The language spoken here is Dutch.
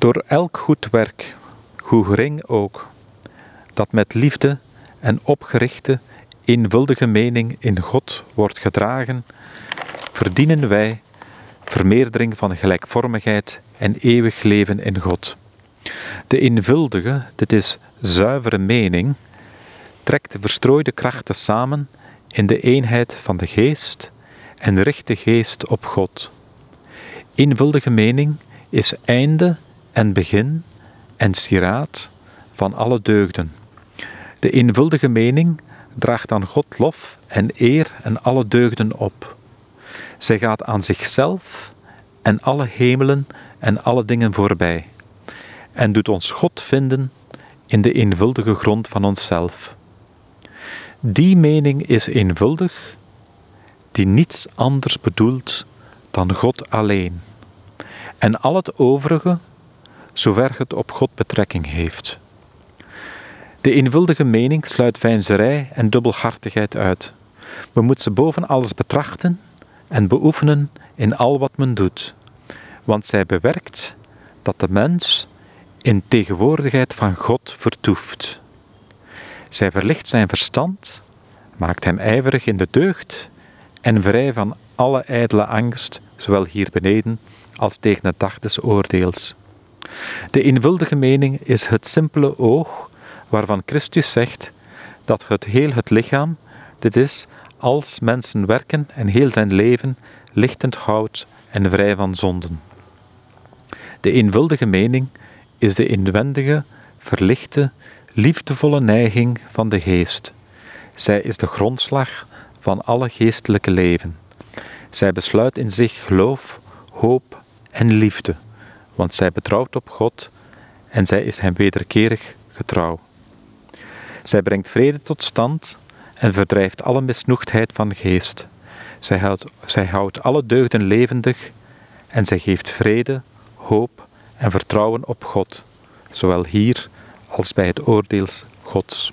Door elk goed werk, hoe gering ook, dat met liefde en opgerichte, eenvuldige mening in God wordt gedragen, verdienen wij vermeerdering van gelijkvormigheid en eeuwig leven in God. De eenvuldige, dit is zuivere mening, trekt de verstrooide krachten samen in de eenheid van de geest en richt de geest op God. Eenvuldige mening is einde en begin en sieraad van alle deugden. De eenvuldige mening draagt aan God lof en eer en alle deugden op. Zij gaat aan zichzelf en alle hemelen en alle dingen voorbij, en doet ons God vinden in de eenvuldige grond van onszelf. Die mening is eenvuldig, die niets anders bedoelt dan God alleen, en al het overige, zover het op God betrekking heeft. De eenvuldige mening sluit veinzerij en dubbelhartigheid uit. We moeten ze boven alles betrachten en beoefenen in al wat men doet, want zij bewerkt dat de mens in tegenwoordigheid van God vertoeft. Zij verlicht zijn verstand, maakt hem ijverig in de deugd en vrij van alle ijdele angst, zowel hier beneden als tegen de dag des oordeels. De eenvuldige mening is het simpele oog waarvan Christus zegt dat het heel het lichaam, dit is, als mensen werken en heel zijn leven, lichtend houdt en vrij van zonden. De eenvuldige mening is de inwendige, verlichte, liefdevolle neiging van de geest. Zij is de grondslag van alle geestelijke leven. Zij besluit in zich geloof, hoop en liefde, want zij betrouwt op God en zij is hem wederkerig getrouw. Zij brengt vrede tot stand en verdrijft alle misnoegdheid van geest. Zij houdt, zij houdt alle deugden levendig en zij geeft vrede, hoop en vertrouwen op God, zowel hier als bij het oordeels Gods.